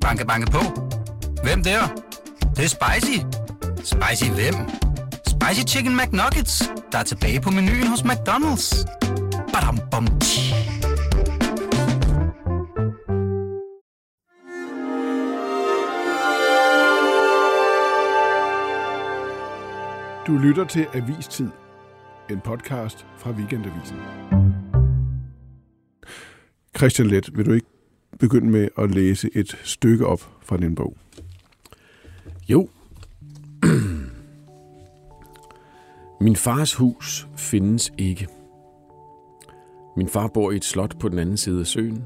Banke, banke på. Hvem der? Det, det er spicy. Spicy hvem? Spicy Chicken McNuggets, der er tilbage på menuen hos McDonald's. Badum, bom, tji. Du lytter til Avistid, en podcast fra Weekendavisen. Christian Let, vil du ikke begynde med at læse et stykke op fra din bog? Jo. Min fars hus findes ikke. Min far bor i et slot på den anden side af søen.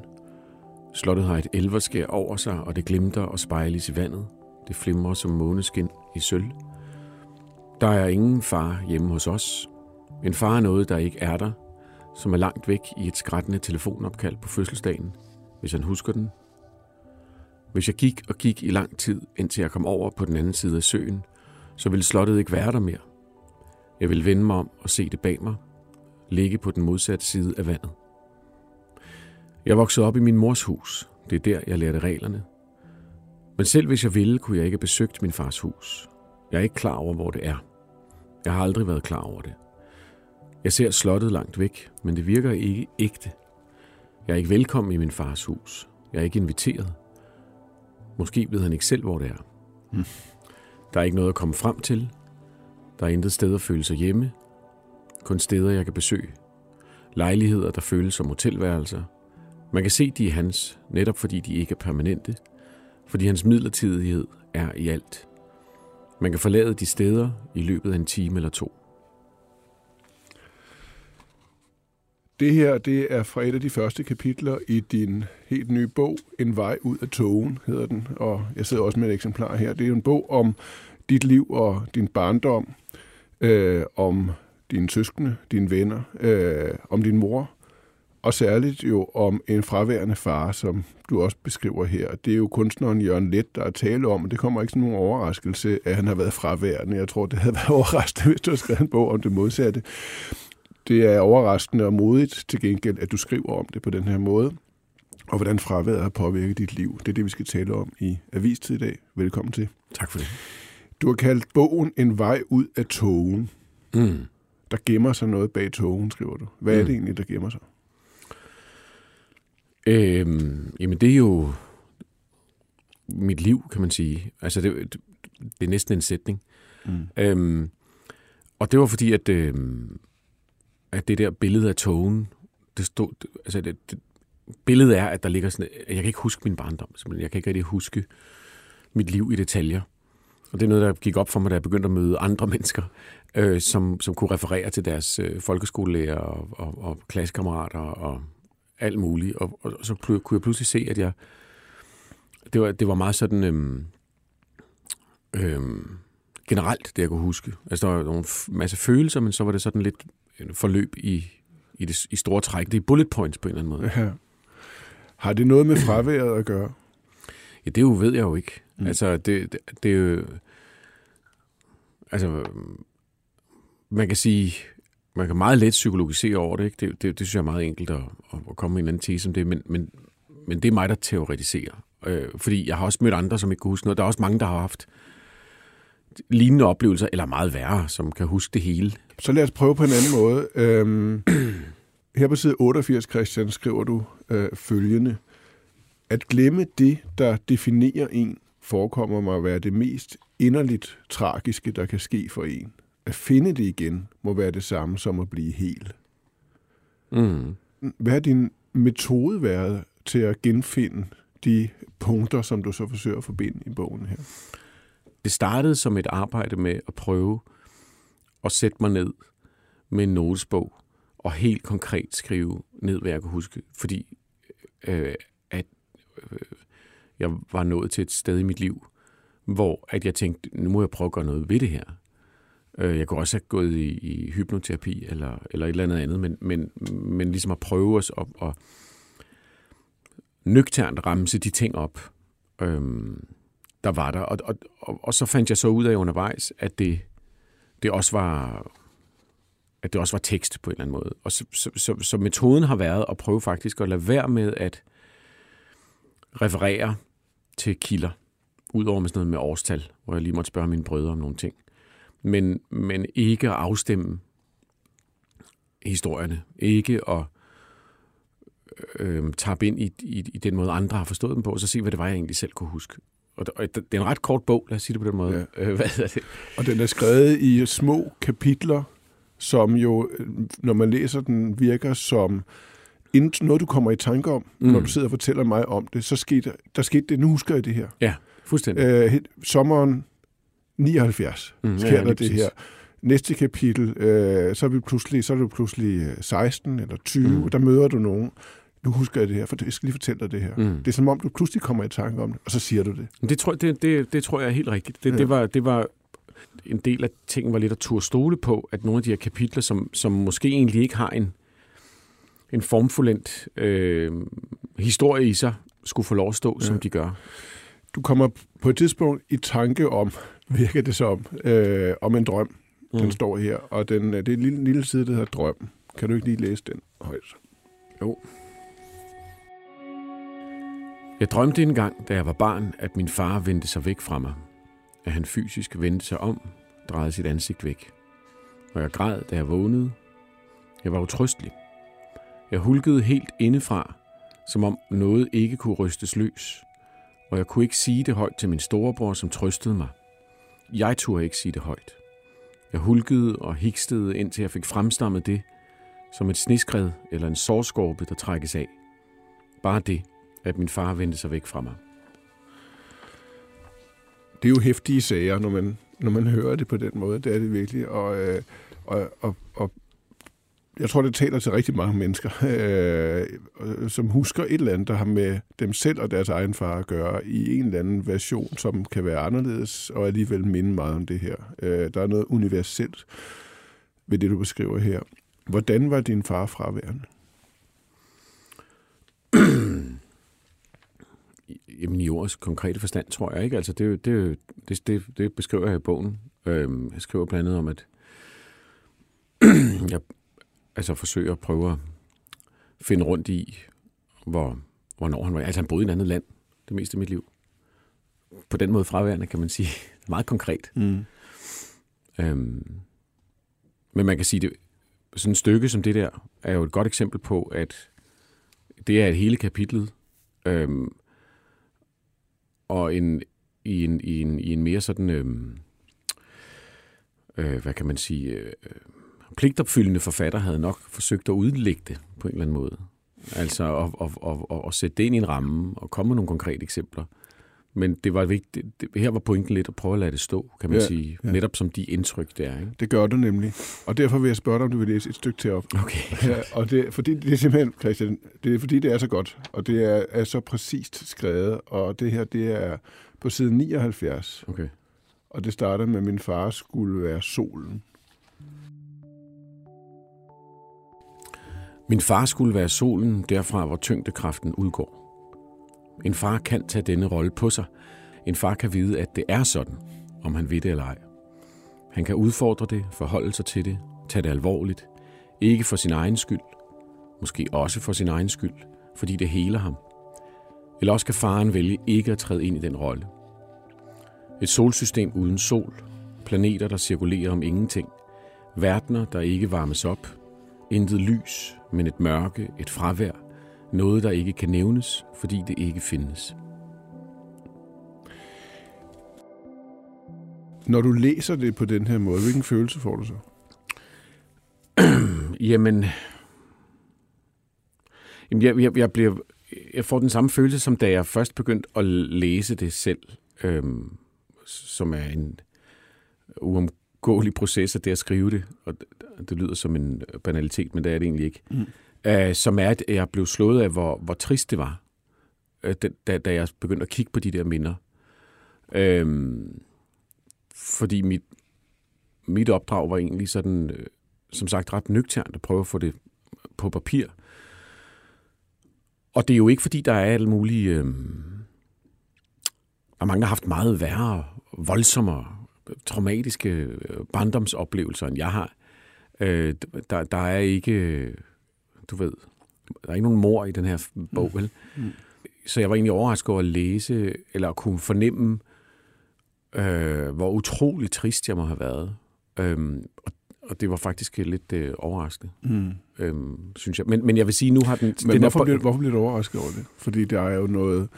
Slottet har et elverskær over sig, og det glimter og spejles i vandet. Det flimrer som måneskin i sølv. Der er ingen far hjemme hos os. En far er noget, der ikke er der, som er langt væk i et skrættende telefonopkald på fødselsdagen, hvis han husker den. Hvis jeg gik og gik i lang tid, indtil jeg kom over på den anden side af søen, så ville slottet ikke være der mere. Jeg ville vende mig om og se det bag mig, ligge på den modsatte side af vandet. Jeg voksede op i min mors hus. Det er der, jeg lærte reglerne. Men selv hvis jeg ville, kunne jeg ikke have besøgt min fars hus. Jeg er ikke klar over, hvor det er. Jeg har aldrig været klar over det. Jeg ser slottet langt væk, men det virker ikke ægte. Jeg er ikke velkommen i min fars hus. Jeg er ikke inviteret. Måske ved han ikke selv, hvor det er. Hmm. Der er ikke noget at komme frem til. Der er intet sted at føle sig hjemme. Kun steder, jeg kan besøge. Lejligheder, der føles som hotelværelser. Man kan se, de er hans, netop fordi de ikke er permanente. Fordi hans midlertidighed er i alt. Man kan forlade de steder i løbet af en time eller to. Det her det er fra et af de første kapitler i din helt nye bog, En vej ud af togen, hedder den. Og jeg sidder også med et eksemplar her. Det er en bog om dit liv og din barndom, øh, om dine søskende, dine venner, øh, om din mor, og særligt jo om en fraværende far, som du også beskriver her. Det er jo kunstneren Jørgen Let, der er tale om, og det kommer ikke som nogen overraskelse, at han har været fraværende. Jeg tror, det havde været overraskende, hvis du havde skrevet en bog om det modsatte. Det er overraskende og modigt til gengæld, at du skriver om det på den her måde, og hvordan fraværet har påvirket dit liv. Det er det, vi skal tale om i Avistid i dag. Velkommen til. Tak for det. Du har kaldt bogen En vej ud af togen. Mm. Der gemmer sig noget bag togen, skriver du. Hvad mm. er det egentlig, der gemmer sig? Øhm, jamen, det er jo mit liv, kan man sige. Altså, det, det, det er næsten en sætning. Mm. Øhm, og det var fordi, at, øhm, at det der billede af togen, det stod, altså det, det, billedet er, at der ligger sådan, jeg kan ikke huske min barndom, simpelthen. jeg kan ikke rigtig huske mit liv i detaljer. Og det er noget, der gik op for mig, da jeg begyndte at møde andre mennesker, øh, som, som kunne referere til deres øh, folkeskolelærer og, og, og klassekammerater og alt muligt. Og, og så kunne jeg pludselig se, at jeg... Det var, det var meget sådan... Øh, øh, generelt, det jeg kunne huske. Altså, der var en masse følelser, men så var det sådan lidt forløb i, i, det, i store træk. Det er bullet points på en eller anden måde. Ja. Har det noget med fraværet at gøre? Ja, det jo ved jeg jo ikke. Mm. Altså, det, det, det er jo... Altså, man kan sige, man kan meget let psykologisere over det. Ikke? Det, det, det synes jeg er meget enkelt at, at komme med en anden tese om det, men, men, men det er mig, der teoretiserer. Øh, fordi jeg har også mødt andre, som ikke kan huske noget. Der er også mange, der har haft lignende oplevelser, eller meget værre, som kan huske det hele. Så lad os prøve på en anden måde. Øhm, her på side 88, Christian, skriver du øh, følgende. At glemme det, der definerer en, forekommer mig at være det mest inderligt tragiske, der kan ske for en. At finde det igen må være det samme som at blive hel. Mm. Hvad har din metode været til at genfinde de punkter, som du så forsøger at forbinde i bogen her? Det startede som et arbejde med at prøve at sætte mig ned med en notesbog og helt konkret skrive ned, hvad jeg kunne huske. Fordi øh, at øh, jeg var nået til et sted i mit liv, hvor at jeg tænkte, nu må jeg prøve at gøre noget ved det her. Øh, jeg kunne også have gået i, i hypnoterapi eller, eller et eller andet andet, men, men, men ligesom at prøve os at, at nøgternt ramse de ting op, øhm, der var der. Og, og, og, og så fandt jeg så ud af undervejs, at det, det også var at det også var tekst på en eller anden måde. Og så, så, så, så metoden har været at prøve faktisk at lade være med at referere til kilder. Udover med sådan noget med årstal, hvor jeg lige måtte spørge mine brødre om nogle ting. Men, men ikke at afstemme historierne. Ikke at øh, tabe ind i, i, i den måde, andre har forstået dem på, og så se, hvad det var, jeg egentlig selv kunne huske. Og det, er en ret kort bog, lad os sige det på den måde. Ja. Øh, hvad er det? Og den er skrevet i små kapitler, som jo, når man læser den, virker som noget, du kommer i tanke om, mm. når du sidder og fortæller mig om det. Så skete der skete det, nu husker jeg det her. Ja, fuldstændig. Øh, sommeren 79 mm, sker ja, der det præcis. her. Næste kapitel, øh, så, er vi pludselig, så er du pludselig 16 eller 20, mm. og der møder du nogen. Nu husker jeg det her, for jeg skal lige fortælle dig det her. Mm. Det er som om, du pludselig kommer i tanke om det, og så siger du det. Det tror, det, det, det tror jeg er helt rigtigt. Det, ja. det, var, det var en del af tingen var lidt at turde stole på, at nogle af de her kapitler, som, som måske egentlig ikke har en, en formfuldendt øh, historie i sig, skulle få lov at stå, ja. som de gør. Du kommer på et tidspunkt i tanke om, virker det som, øh, om en drøm. Mm. Den står her, og den, øh, det er en lille, lille side, der hedder Drøm. Kan du ikke lige læse den højt? Jo. Jeg drømte engang, da jeg var barn, at min far vendte sig væk fra mig. At han fysisk vendte sig om, drejede sit ansigt væk. Og jeg græd, da jeg vågnede. Jeg var utrystelig. Jeg hulkede helt indefra, som om noget ikke kunne rystes løs. Og jeg kunne ikke sige det højt til min storebror, som trøstede mig. Jeg turde ikke sige det højt. Jeg hulkede og hikstede, indtil jeg fik fremstammet det, som et sniskred eller en sårskorpe, der trækkes af. Bare det, at min far vendte sig væk fra mig. Det er jo hæftige sager, når man, når man hører det på den måde. Det er det virkelig. Og, øh, og, og, og jeg tror, det taler til rigtig mange mennesker, øh, som husker et eller andet, der har med dem selv og deres egen far at gøre, i en eller anden version, som kan være anderledes, og alligevel minde meget om det her. Øh, der er noget universelt ved det, du beskriver her. Hvordan var din far fraværende? Jamen i ordets konkrete forstand, tror jeg ikke. Altså det, det, det, det, det beskriver jeg i bogen. Øhm, jeg skriver blandt andet om, at jeg altså forsøger at prøve at finde rundt i, hvor, hvornår han var. Altså han boede i et andet land det meste af mit liv. På den måde fraværende, kan man sige. Meget konkret. Mm. Øhm, men man kan sige, det, sådan et stykke som det der, er jo et godt eksempel på, at det er et hele kapitlet, øhm, og en, i, en, i, en, i en mere sådan, øh, øh, hvad kan man sige, øh, øh, pligtopfyldende forfatter havde nok forsøgt at udlægge det på en eller anden måde. Altså at, at, at, at, at sætte det ind i en ramme og komme med nogle konkrete eksempler. Men det var vigtigt. Her var pointen lidt at prøve at lade det stå, kan man ja, sige. Ja. Netop som de indtryk, det er. Ikke? Det gør du nemlig. Og derfor vil jeg spørge dig, om du vil læse et stykke til op. Okay. Ja, og det, fordi det er simpelthen, Christian, det er fordi, det er så godt, og det er, er så præcist skrevet, og det her, det er på side 79. Okay. Og det starter med, at min far skulle være solen. Min far skulle være solen derfra, hvor tyngdekraften udgår. En far kan tage denne rolle på sig. En far kan vide, at det er sådan, om han ved det eller ej. Han kan udfordre det, forholde sig til det, tage det alvorligt. Ikke for sin egen skyld, måske også for sin egen skyld, fordi det heler ham. Eller også kan faren vælge ikke at træde ind i den rolle. Et solsystem uden sol, planeter, der cirkulerer om ingenting, verdener, der ikke varmes op, intet lys, men et mørke, et fravær, noget, der ikke kan nævnes, fordi det ikke findes. Når du læser det på den her måde, hvilken følelse får du så? jamen, jamen jeg, jeg, jeg, bliver, jeg får den samme følelse, som da jeg først begyndte at læse det selv, øhm, som er en uomgåelig proces af det at skrive det. Og det lyder som en banalitet, men det er det egentlig ikke. Mm øh, som er, at jeg blev slået af, hvor, hvor trist det var, øh, da, da jeg begyndte at kigge på de der minder. Øh, fordi mit, mit opdrag var egentlig sådan, øh, som sagt, ret nøgternt at prøve at få det på papir. Og det er jo ikke, fordi der er alle mulige... Øh, og mange har haft meget værre, voldsommere, traumatiske øh, barndomsoplevelser, end jeg har. Øh, der, der er ikke du ved, der er ikke nogen mor i den her bog, vel? Mm. så jeg var egentlig overrasket over at læse, eller at kunne fornemme, øh, hvor utrolig trist jeg må have været. Øhm, og, og det var faktisk lidt øh, overraskende, Mm. øhm, synes jeg. Men, men jeg vil sige, nu har den... Men den hvorfor, er, bliver, hvorfor bliver du overrasket over det? Fordi der er jo noget...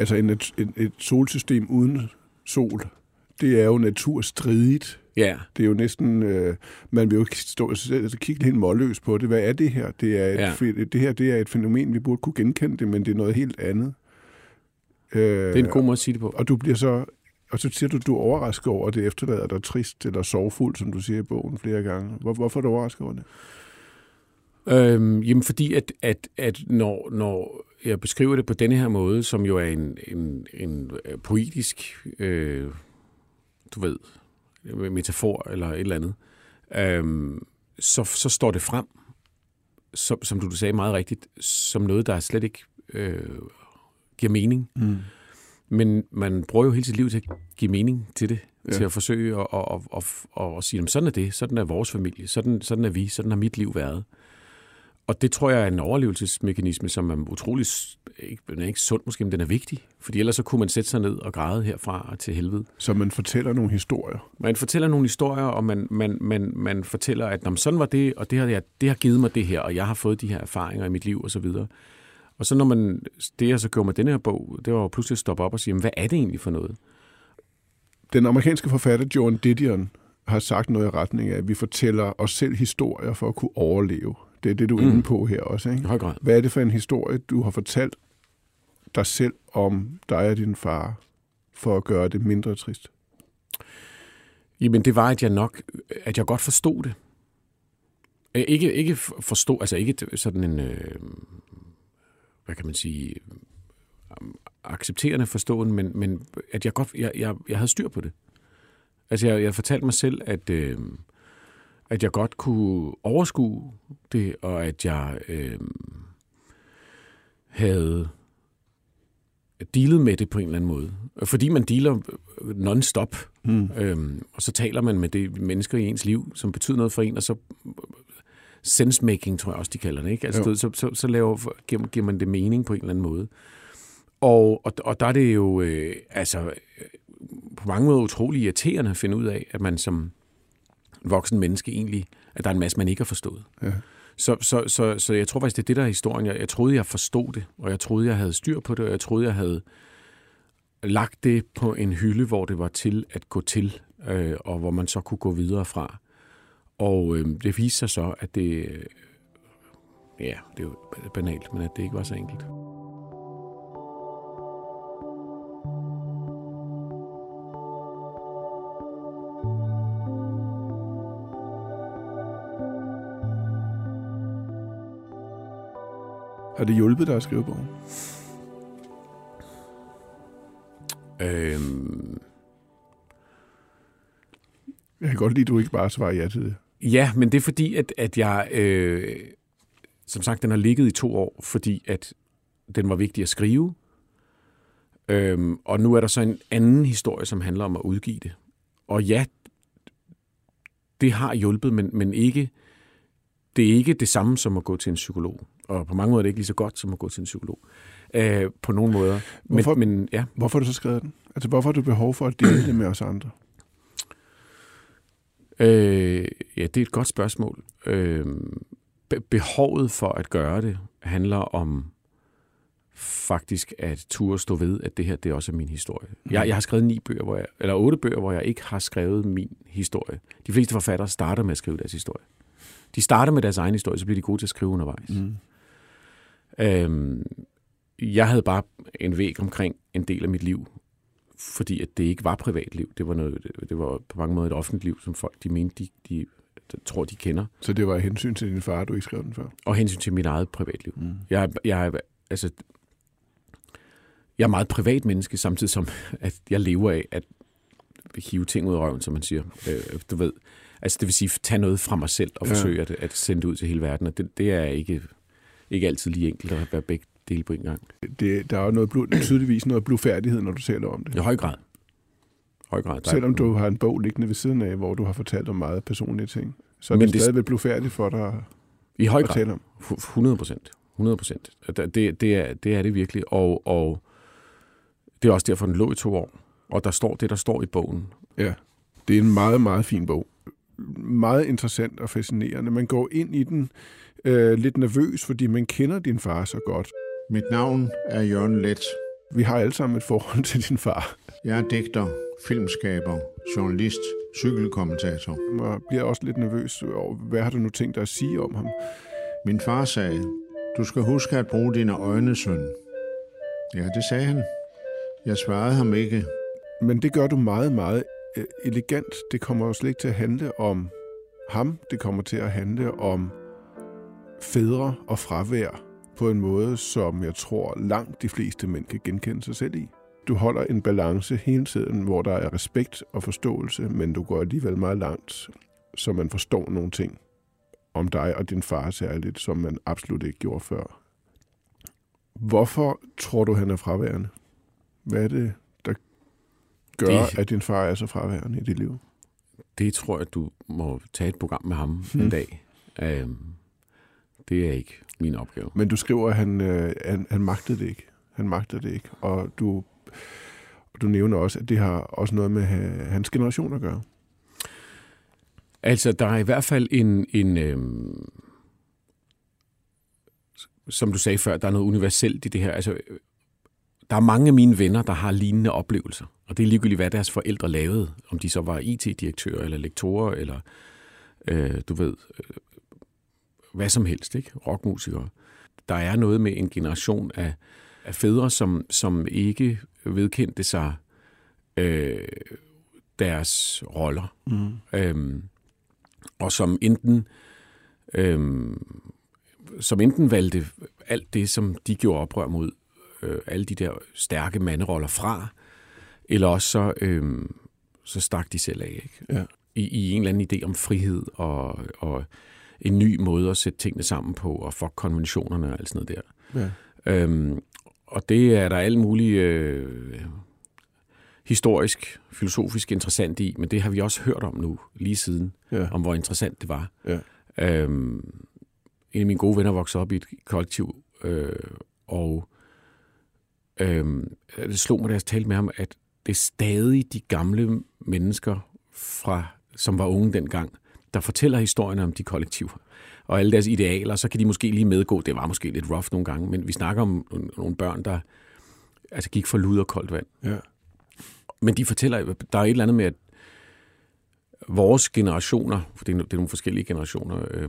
Altså en, et, et, et solsystem uden sol, det er jo naturstridigt. Ja, Det er jo næsten... Øh, man vil jo stå s- altså, kigge helt målløs på det. Hvad er det her? Det, er et, Ja. det her det er et fænomen, vi burde kunne genkende det, men det er noget helt andet. Øh, det er en god måde at sige det på. Og du bliver så... Og så siger du, du er overrasket over, at det efterlader dig trist eller sorgfuld, som du siger i bogen flere gange. Hvor, hvorfor er du overrasket over det? Øhm, jamen fordi, at, at, at når, når jeg beskriver det på denne her måde, som jo er en, en, en øh, poetisk, øh, du ved, metafor eller et eller andet, øhm, så, så står det frem, som, som du sagde meget rigtigt, som noget, der slet ikke øh, giver mening. Mm. Men man bruger jo hele sit liv til at give mening til det, Ja. til at forsøge at, at, at, at, at sige, sådan er det, sådan er vores familie, sådan, sådan er vi, sådan har mit liv været. Og det tror jeg er en overlevelsesmekanisme, som er utrolig, ikke, den er ikke sund måske, men den er vigtig. Fordi ellers så kunne man sætte sig ned og græde herfra og til helvede. Så man fortæller nogle historier. Man fortæller nogle historier, og man, man, man, man fortæller, at "Nå, men sådan var det, og det har, jeg, det har givet mig det her, og jeg har fået de her erfaringer i mit liv, og så videre. Og så når man, det jeg så gjorde med denne her bog, det var jo pludselig at stoppe op og sige, "Jamen, hvad er det egentlig for noget? Den amerikanske forfatter Joan Didion har sagt noget i retning af, at vi fortæller os selv historier for at kunne overleve. Det er det, du er Mm. inde på her også. Ikke? høj grad. Hvad er det for en historie, du har fortalt dig selv om dig og din far, for at gøre det mindre trist? Jamen, det var, at jeg nok, at jeg godt forstod det. Øh, ikke, ikke forstå, altså ikke sådan en, øh, hvad kan man sige, um, accepterende forståen, men, men at jeg godt, jeg, jeg, jeg havde styr på det. Altså, jeg, jeg fortalte mig selv, at, øh, at jeg godt kunne overskue det, og at jeg øh, havde dealet med det på en eller anden måde. Fordi man dealer non-stop, Mm. Øhm, og så taler man med det mennesker i ens liv, som betyder noget for en, og så sensemaking, tror jeg også, de kalder det. Ikke? Altså, Jo. så, så, så laver, giver, giver man det mening på en eller anden måde. Og, og, og der er det jo øh, altså, øh, på mange måder utrolig irriterende at finde ud af, at man som voksen menneske egentlig, at der er en masse, man ikke har forstået. Ja. Så, så, så, så jeg tror faktisk, det er det, der er historien. Jeg, jeg troede, jeg forstod det, og jeg troede, jeg havde styr på det, og jeg troede, jeg havde lagt det på en hylde, hvor det var til at gå til, øh, og hvor man så kunne gå videre fra. Og øh, det viste sig så, at det, øh, ja, det er jo banalt, men at det ikke var så enkelt. Har det hjulpet dig at skrive bogen? Øhm, Jeg kan godt lide, at du ikke bare svarer ja til det. Ja, men det er fordi, at, at jeg, øh, som sagt, den har ligget i to år, fordi at den var vigtig at skrive. Øhm, og nu er der så en anden historie, som handler om at udgive det. Og ja, det har hjulpet, men, men ikke, det er ikke det samme som at gå til en psykolog. Og på mange måder er det ikke lige så godt som at gå til en psykolog. Øh, på nogle måder. Hvorfor- Men, men ja, Hvorfor har du så skrevet den? Altså, hvorfor har du behov for at dele det med os andre? Øh, ja, det er et godt spørgsmål. Øh, be- behovet for at gøre det handler om faktisk at turde stå ved, at det her det også er min historie. Jeg, jeg har skrevet ni bøger, hvor jeg, eller otte bøger, hvor jeg ikke har skrevet min historie. De fleste forfattere starter med at skrive deres historie. De starter med deres egen historie, så bliver de gode til at skrive undervejs. Mm. Øhm, jeg havde bare en væg omkring en del af mit liv, fordi at det ikke var privatliv. Det var, noget, det var på mange måder et offentligt liv, som folk de mente, de, de, tror, de kender. Så det var hensyn til din far, du ikke skrev den før? Og hensyn til mit eget privatliv. Mm. Jeg, er- jeg, altså, jeg er meget privat menneske, samtidig som at jeg lever af at hive ting ud af røven, som man siger. Øh, du ved, altså det vil sige, tage noget fra mig selv og Ja. forsøge at, at sende det ud til hele verden. Og det, det er ikke, ikke altid lige enkelt at være begge dele på en gang. Det, der er jo noget blod, tydeligvis noget blufærdighed, når du taler om det. I høj grad. høj grad. Selvom du har en bog liggende ved siden af, hvor du har fortalt om meget personlige ting, så er Men det, det- stadigvæk blufærdigt for dig I høj at grad. tale om. Hu- 100 procent. 100 procent. Det, det, er, det er det virkelig, og, og det er også derfor, den lå i to år. Og der står det, der står i bogen. Ja, det er en meget, meget fin bog. Meget interessant og fascinerende. Man går ind i den øh, lidt nervøs, fordi man kender din far så godt. Mit navn er Jørgen Let. Vi har alle sammen et forhold til din far. Jeg er digter, filmskaber, journalist, cykelkommentator. Jeg bliver også lidt nervøs over, hvad har du nu tænkt dig at sige om ham? Min far sagde, du skal huske at bruge dine øjne, søn. Ja, det sagde han. Jeg svarede ham ikke. Men det gør du meget, meget øh, elegant. Det kommer jo slet ikke til at handle om ham. Det kommer til at handle om fædre og fravær på en måde, som jeg tror langt de fleste mænd kan genkende sig selv i. Du holder en balance hele tiden, hvor der er respekt og forståelse, men du går alligevel meget langt, så man forstår nogle ting om dig og din far særligt, som man absolut ikke gjorde før. Hvorfor tror du, han er fraværende? Hvad er det, der gør, det... at din far er så fraværende i dit liv? Det tror jeg, du må tage et program med ham hmm. en dag. Øhm, det er ikke min opgave. Men du skriver, at han, øh, han, han magtede det ikke. Han magtede det ikke. Og du, du nævner også, at det har også noget med hans generation at gøre. Altså, der er i hvert fald en, en øhm, som du sagde før, der er noget universelt i det her. Altså, der er mange af mine venner, der har lignende oplevelser. Og det er ligegyldigt, hvad deres forældre lavede. Om de så var IT-direktører, eller lektorer, eller øh, du ved, øh, hvad som helst, ikke? Rockmusikere. Der er noget med en generation af, af fædre, som, som ikke vedkendte sig øh, deres roller. Mm. Øhm, og som enten øhm, som enten valgte alt det, som de gjorde oprør mod, øh, alle de der stærke manderoller fra, eller også så, øh, så stak de selv af. Ikke? Ja. I, I en eller anden idé om frihed og, og en ny måde at sætte tingene sammen på, og for konventionerne og alt sådan noget der. Ja. Øhm, og det er der alt muligt øh, historisk, filosofisk interessant i, men det har vi også hørt om nu, lige siden, ja. om hvor interessant det var. Ja. Øhm, en af mine gode venner voksede op i et kollektiv, øh, og øh, det slog mig, da jeg talte med ham, at det er stadig de gamle mennesker, fra, som var unge dengang, der fortæller historierne om de kollektiver og alle deres idealer, så kan de måske lige medgå, det var måske lidt rough nogle gange, men vi snakker om nogle børn, der altså gik for lud og koldt vand. Ja. Men de fortæller, der er et eller andet med, at vores generationer, for det er, det er nogle forskellige generationer, øh,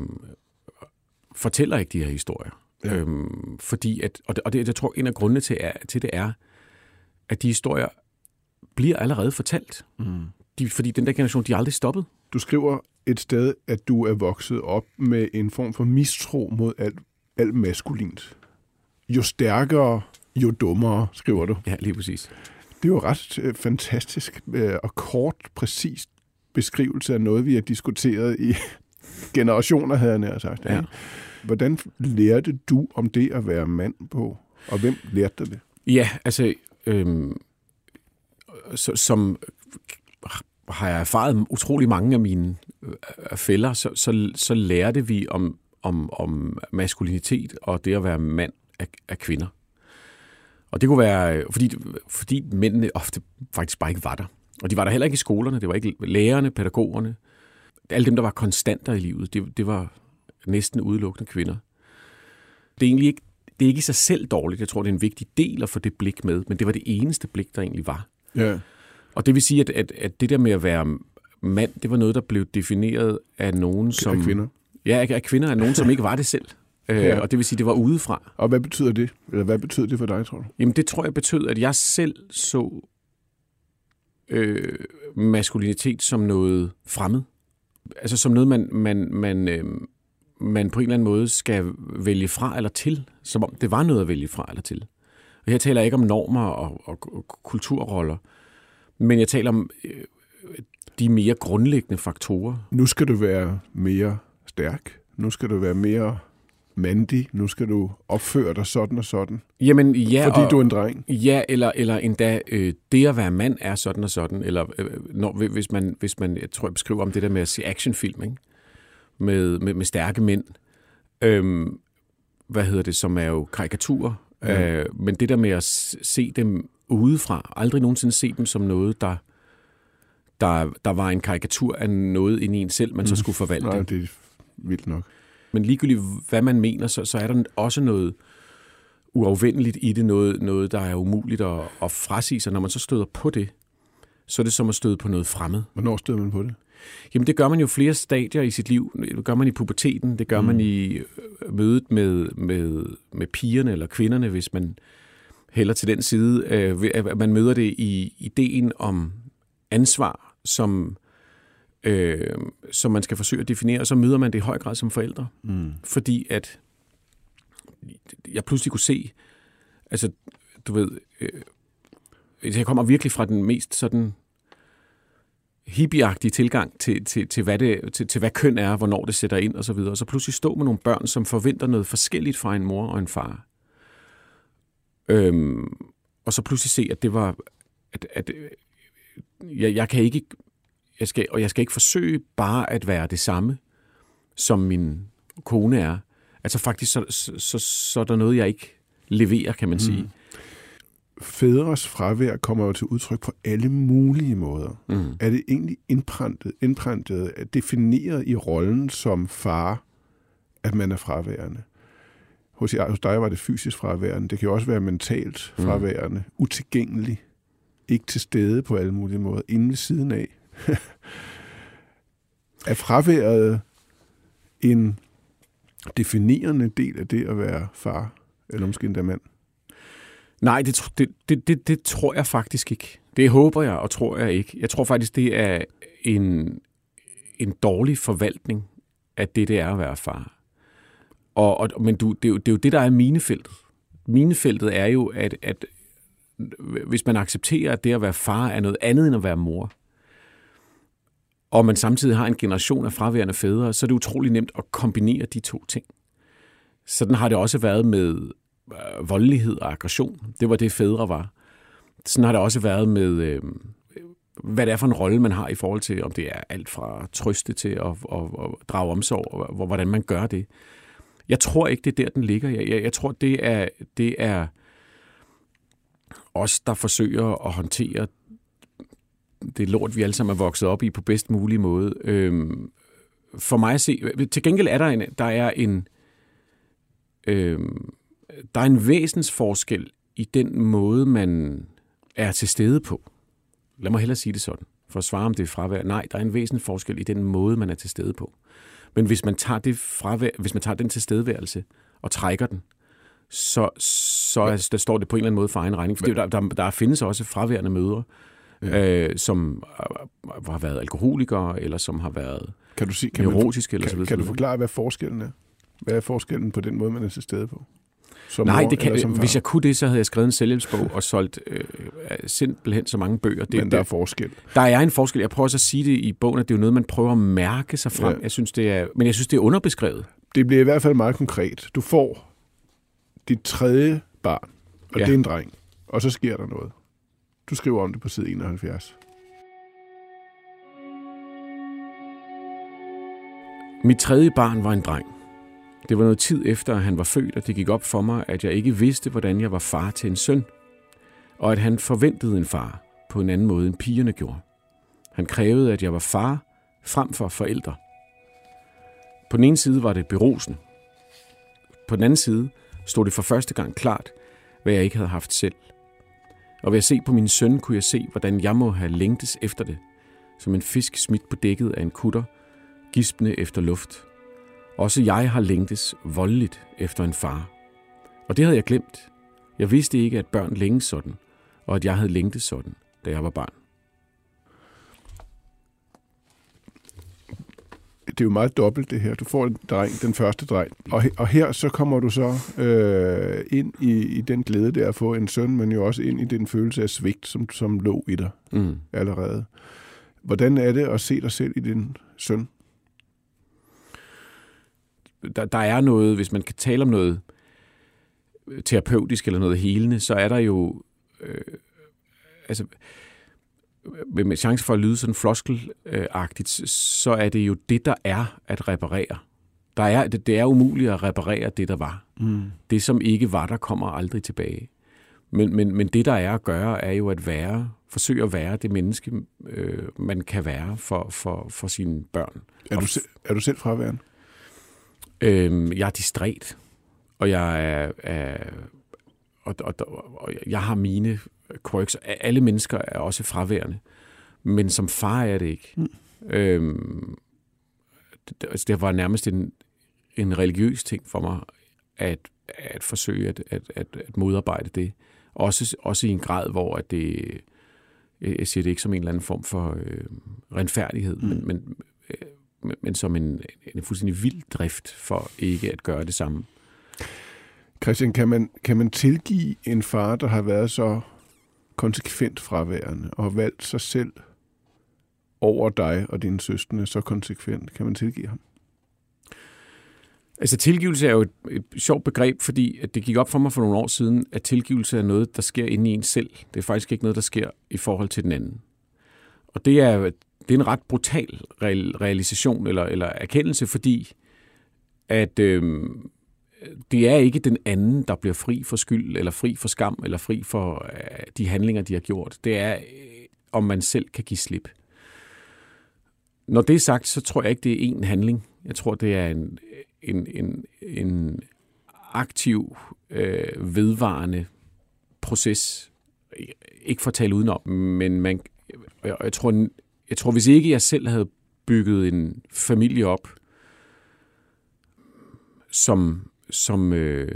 fortæller ikke de her historier. Ja. Øhm, fordi at, og, det, og det, jeg tror, en af grundene til, er, til det er, at de historier bliver allerede fortalt. Mm. De, fordi den der generation, de er aldrig stoppet. Du skriver et sted, at du er vokset op med en form for mistro mod alt, alt maskulint. Jo stærkere, jo dummere, skriver du. Ja, lige præcis. Det er jo ret øh, fantastisk øh, og kort, præcist beskrivelse af noget, vi har diskuteret i generationer, havde jeg nær sagt. Ja. Hvordan lærte du om det at være mand på, og hvem lærte dig det? Ja, altså, øhm, så, som har jeg erfaret utrolig mange af mine øh, fælder, så, så, så lærte vi om, om, om maskulinitet og det at være mand af, af kvinder. Og det kunne være, øh, fordi, fordi mændene ofte faktisk bare ikke var der. Og de var der heller ikke i skolerne, det var ikke lærerne, pædagogerne, alle dem, der var konstanter i livet, det, det var næsten udelukkende kvinder. Det er egentlig ikke, det er ikke i sig selv dårligt. Jeg tror, det er en vigtig del at få det blik med, men det var det eneste blik, der egentlig var. Ja. Og det vil sige, at, at, at det der med at være mand, det var noget, der blev defineret af nogen, som... Af kvinder? Ja, af kvinder, af nogen, som ikke var det selv. Øh, ja. Og det vil sige, det var udefra. Og hvad betyder det? Eller hvad betyder det for dig, tror du? Jamen, det tror jeg betød, at jeg selv så øh, maskulinitet som noget fremmed altså som noget, man, man, man, øh, man på en eller anden måde skal vælge fra eller til, som om det var noget at vælge fra eller til. Og her taler jeg ikke om normer og, og, og kulturroller, men jeg taler om øh, de mere grundlæggende faktorer. Nu skal du være mere stærk. Nu skal du være mere mandig, nu skal du opføre dig sådan og sådan. Jamen ja. Fordi og, du er en dreng. Ja, eller, eller endda øh, det at være mand er sådan og sådan. Eller øh, når, hvis, man, hvis man, jeg tror jeg beskriver om det der med at se actionfilm, ikke? Med, med, med stærke mænd. Øhm, hvad hedder det, som er jo karikaturer. Ja. Øh, men det der med at se dem udefra, aldrig nogensinde se dem som noget, der, der, der var en karikatur af noget ind i en selv, man mm. så skulle forvalte. Nej, det er vildt nok. Men ligegyldigt hvad man mener, så, så er der også noget uafvendeligt i det, noget, noget der er umuligt at, at frasige sig. Når man så støder på det, så er det som at støde på noget fremmed. Hvornår støder man på det? Jamen det gør man jo flere stadier i sit liv. Det gør man i puberteten, det gør mm. man i øh, mødet med, med, med pigerne eller kvinderne, hvis man hælder til den side. Øh, man møder det i ideen om ansvar, som, øh, som man skal forsøge at definere, og så møder man det i høj grad som forældre. Mm. Fordi at jeg pludselig kunne se, altså du ved, øh, jeg kommer virkelig fra den mest sådan hippieagtige tilgang til, til, til, hvad det, til, til hvad køn er, hvornår det sætter ind osv. Og, så videre. og så pludselig stå med nogle børn, som forventer noget forskelligt fra en mor og en far. Øhm, og så pludselig se, at det var, at, at jeg, jeg kan ikke, jeg skal, og jeg skal ikke forsøge bare at være det samme, som min kone er. Altså faktisk, så, så, så, er der noget, jeg ikke leverer, kan man sige. Mm fædres fravær kommer jo til udtryk på alle mulige måder. Mm. Er det egentlig indprintet, indprintet, defineret i rollen som far, at man er fraværende? Hos, hos dig var det fysisk fraværende. Det kan jo også være mentalt mm. fraværende. Mm. Utilgængelig. Ikke til stede på alle mulige måder. Inden ved siden af. er fraværet en definerende del af det at være far? Eller måske endda mand? Nej, det, det, det, det, det tror jeg faktisk ikke. Det håber jeg, og tror jeg ikke. Jeg tror faktisk, det er en, en dårlig forvaltning af det, det er at være far. Og, og, men du, det, er jo, det er jo det, der er minefeltet. Minefeltet er jo, at, at hvis man accepterer, at det at være far er noget andet end at være mor, og man samtidig har en generation af fraværende fædre, så er det utrolig nemt at kombinere de to ting. Sådan har det også været med øh, voldelighed og aggression. Det var det, fædre var. Sådan har det også været med, øh, hvad det er for en rolle, man har i forhold til, om det er alt fra trøste til at, at, at drage omsorg, og hvordan man gør det. Jeg tror ikke, det er der, den ligger. Jeg, jeg, jeg tror, det er, det er os, der forsøger at håndtere det lort, vi alle sammen er vokset op i på bedst mulig måde. Øhm, for mig at se, til gengæld er der en, der er en, øhm, der er en væsensforskel i den måde, man er til stede på. Lad mig hellere sige det sådan, for at svare om det er fravær. Nej, der er en væsensforskel forskel i den måde, man er til stede på. Men hvis man tager, det fravær, hvis man tager den tilstedeværelse og trækker den, så, så er, der står det på en eller anden måde for egen regning. For der, der, der findes også fraværende mødre, ja. øh, som har været alkoholikere, eller som har været kan du sige, kan neurotiske. Man, eller kan, så kan du forklare, hvad forskellen er? Hvad er forskellen på den måde, man er til stede på? Som Nej, det kan, som hvis jeg kunne det, så havde jeg skrevet en selvhjælpsbog og solgt øh, simpelthen så mange bøger. Det, Men der er forskel. Der er en forskel. Jeg prøver også at sige det i bogen, at det er jo noget, man prøver at mærke sig frem. Ja. Jeg synes, det er, men jeg synes, det er underbeskrevet. Det bliver i hvert fald meget konkret. Du får dit tredje barn, og ja. det er en dreng, og så sker der noget. Du skriver om det på side 71. Mit tredje barn var en dreng. Det var noget tid efter, at han var født, og det gik op for mig, at jeg ikke vidste, hvordan jeg var far til en søn, og at han forventede en far på en anden måde, end pigerne gjorde. Han krævede, at jeg var far frem for forældre. På den ene side var det berusende. På den anden side stod det for første gang klart, hvad jeg ikke havde haft selv. Og ved at se på min søn, kunne jeg se, hvordan jeg må have længtes efter det, som en fisk smidt på dækket af en kutter, gispende efter luft. Også jeg har længtes voldeligt efter en far. Og det havde jeg glemt. Jeg vidste ikke, at børn længes sådan, og at jeg havde længtes sådan, da jeg var barn. det er jo meget dobbelt det her. Du får en dreng, den første dreng, og, og her så kommer du så øh, ind i, i den glæde der at få en søn, men jo også ind i den følelse af svigt, som, som lå i dig mm. allerede. Hvordan er det at se dig selv i din søn? Der, der er noget, hvis man kan tale om noget terapeutisk eller noget helende, så er der jo øh, altså med, chance for at lyde sådan floskelagtigt, så er det jo det, der er at reparere. Der er, det, det er umuligt at reparere det, der var. Mm. Det, som ikke var, der kommer aldrig tilbage. Men, men, men det, der er at gøre, er jo at være, forsøge at være det menneske, øh, man kan være for, for, for sine børn. Er, du, se- er du selv fraværende? Øh, jeg er distræt, og jeg er, er og, og, og jeg har mine quirks. Alle mennesker er også fraværende, men som far er det ikke. Mm. Øhm, det, altså, det var nærmest en, en religiøs ting for mig, at, at forsøge at, at, at, at modarbejde det. Også, også i en grad, hvor at det, jeg siger det ikke som en eller anden form for øh, renfærdighed, mm. men, men, øh, men, som en, en fuldstændig vild drift for ikke at gøre det samme. Christian, kan man, kan man tilgive en far, der har været så konsekvent fraværende og har valgt sig selv over dig og dine søstre så konsekvent? Kan man tilgive ham? Altså tilgivelse er jo et, et sjovt begreb, fordi at det gik op for mig for nogle år siden, at tilgivelse er noget, der sker inde i en selv. Det er faktisk ikke noget, der sker i forhold til den anden. Og det er, det er en ret brutal realisation eller, eller erkendelse, fordi at øh, det er ikke den anden, der bliver fri for skyld, eller fri for skam, eller fri for øh, de handlinger, de har gjort. Det er, øh, om man selv kan give slip. Når det er sagt, så tror jeg ikke, det er én handling. Jeg tror, det er en, en, en, en aktiv, øh, vedvarende proces. Ikke for at tale udenom, men man, jeg, jeg, tror, jeg tror, hvis ikke jeg selv havde bygget en familie op, som som, øh,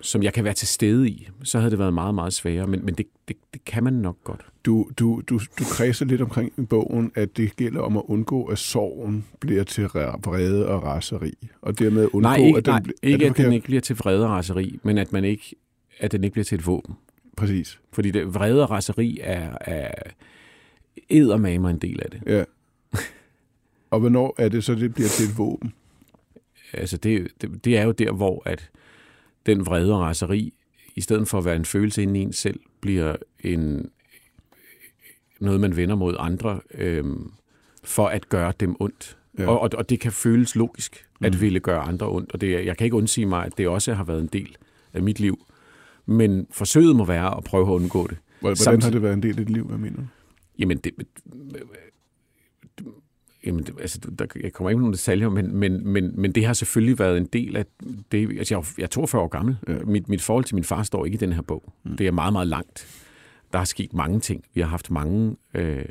som jeg kan være til stede i, så havde det været meget, meget sværere. Men, men det, det, det kan man nok godt. Du, du, du, du kredser lidt omkring i bogen, at det gælder om at undgå, at sorgen bliver til vrede og raseri. Og dermed undgå, nej, ikke, at den, nej, ikke at, at den ikke bliver til vrede og raseri, men at, man ikke, at den ikke bliver til et våben. Præcis. Fordi det, vrede og raseri er, er eddermamer en del af det. Ja. Og hvornår er det så, det bliver til et våben? Altså det, det, det er jo der, hvor at den vrede og raseri, i stedet for at være en følelse inde i en selv, bliver en, noget, man vender mod andre, øhm, for at gøre dem ondt. Ja. Og, og, og det kan føles logisk, at mm. ville gøre andre ondt. Og det, jeg kan ikke undsige mig, at det også har været en del af mit liv. Men forsøget må være at prøve at undgå det. Hvordan Samtidig, har det været en del af dit liv, hvad mener du? Jamen, det, Jamen, altså, der, jeg kommer ikke med nogle detaljer, men, men, men, men det har selvfølgelig været en del af det. Altså, jeg, jeg er 42 år gammel. Ja. Mit, mit forhold til min far står ikke i den her bog. Mm. Det er meget, meget langt. Der er sket mange ting. Vi har haft mange øh,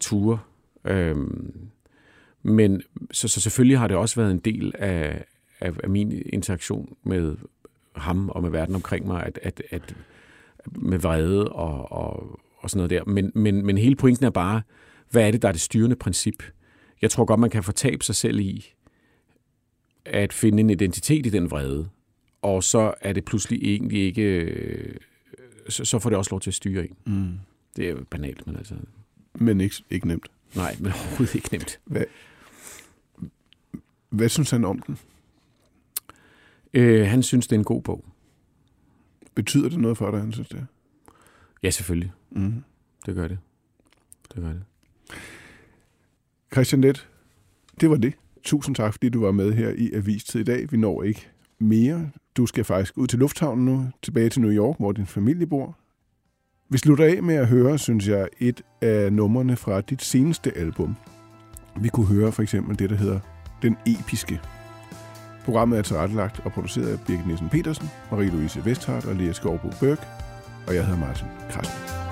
ture. Øh, men så, så selvfølgelig har det også været en del af, af, af min interaktion med ham og med verden omkring mig, at, at, at med vrede og, og, og sådan noget der. Men, men, men hele pointen er bare, hvad er det, der er det styrende princip? Jeg tror godt, man kan fortabe sig selv i at finde en identitet i den vrede, og så er det pludselig egentlig ikke... Øh, så, så får det også lov til at styre en. Mm. Det er jo banalt, men altså... Men ikke, ikke nemt. Nej, men overhovedet ikke nemt. Hvad, hvad synes han om den? Øh, han synes, det er en god bog. Betyder det noget for dig, han synes det? Ja, selvfølgelig. Mm. Det gør det. Det gør det. Christian Let, det var det. Tusind tak, fordi du var med her i Avistid i dag. Vi når ikke mere. Du skal faktisk ud til lufthavnen nu, tilbage til New York, hvor din familie bor. Vi slutter af med at høre, synes jeg, et af numrene fra dit seneste album. Vi kunne høre for eksempel det, der hedder Den Episke. Programmet er tilrettelagt og produceret af Birgit Nielsen Petersen, Marie-Louise Vesthardt og Lea Skovbo Børk, og jeg hedder Martin Krasnik.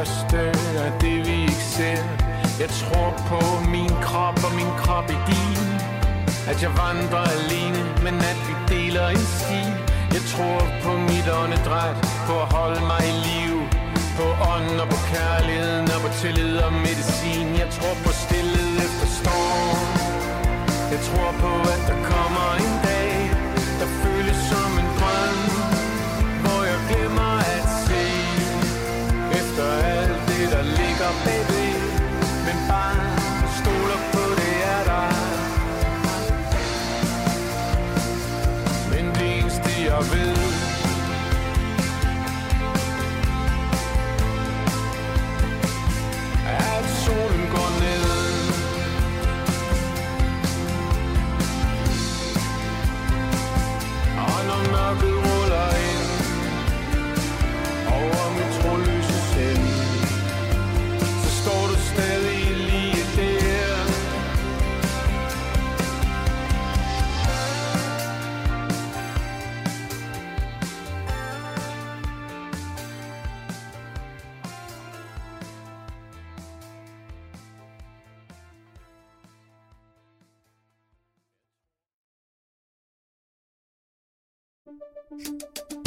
Det største det vi ikke ser. Jeg tror på min krop og min krop i din. At jeg vandrer alene, men at vi deler en sti Jeg tror på mit åndedræt, på at holde mig i liv. på ånden og på kærligheden og på tillid og medicin. Jeg tror på stillhed efter storm. Jeg tror på, at der kommer eneste jeg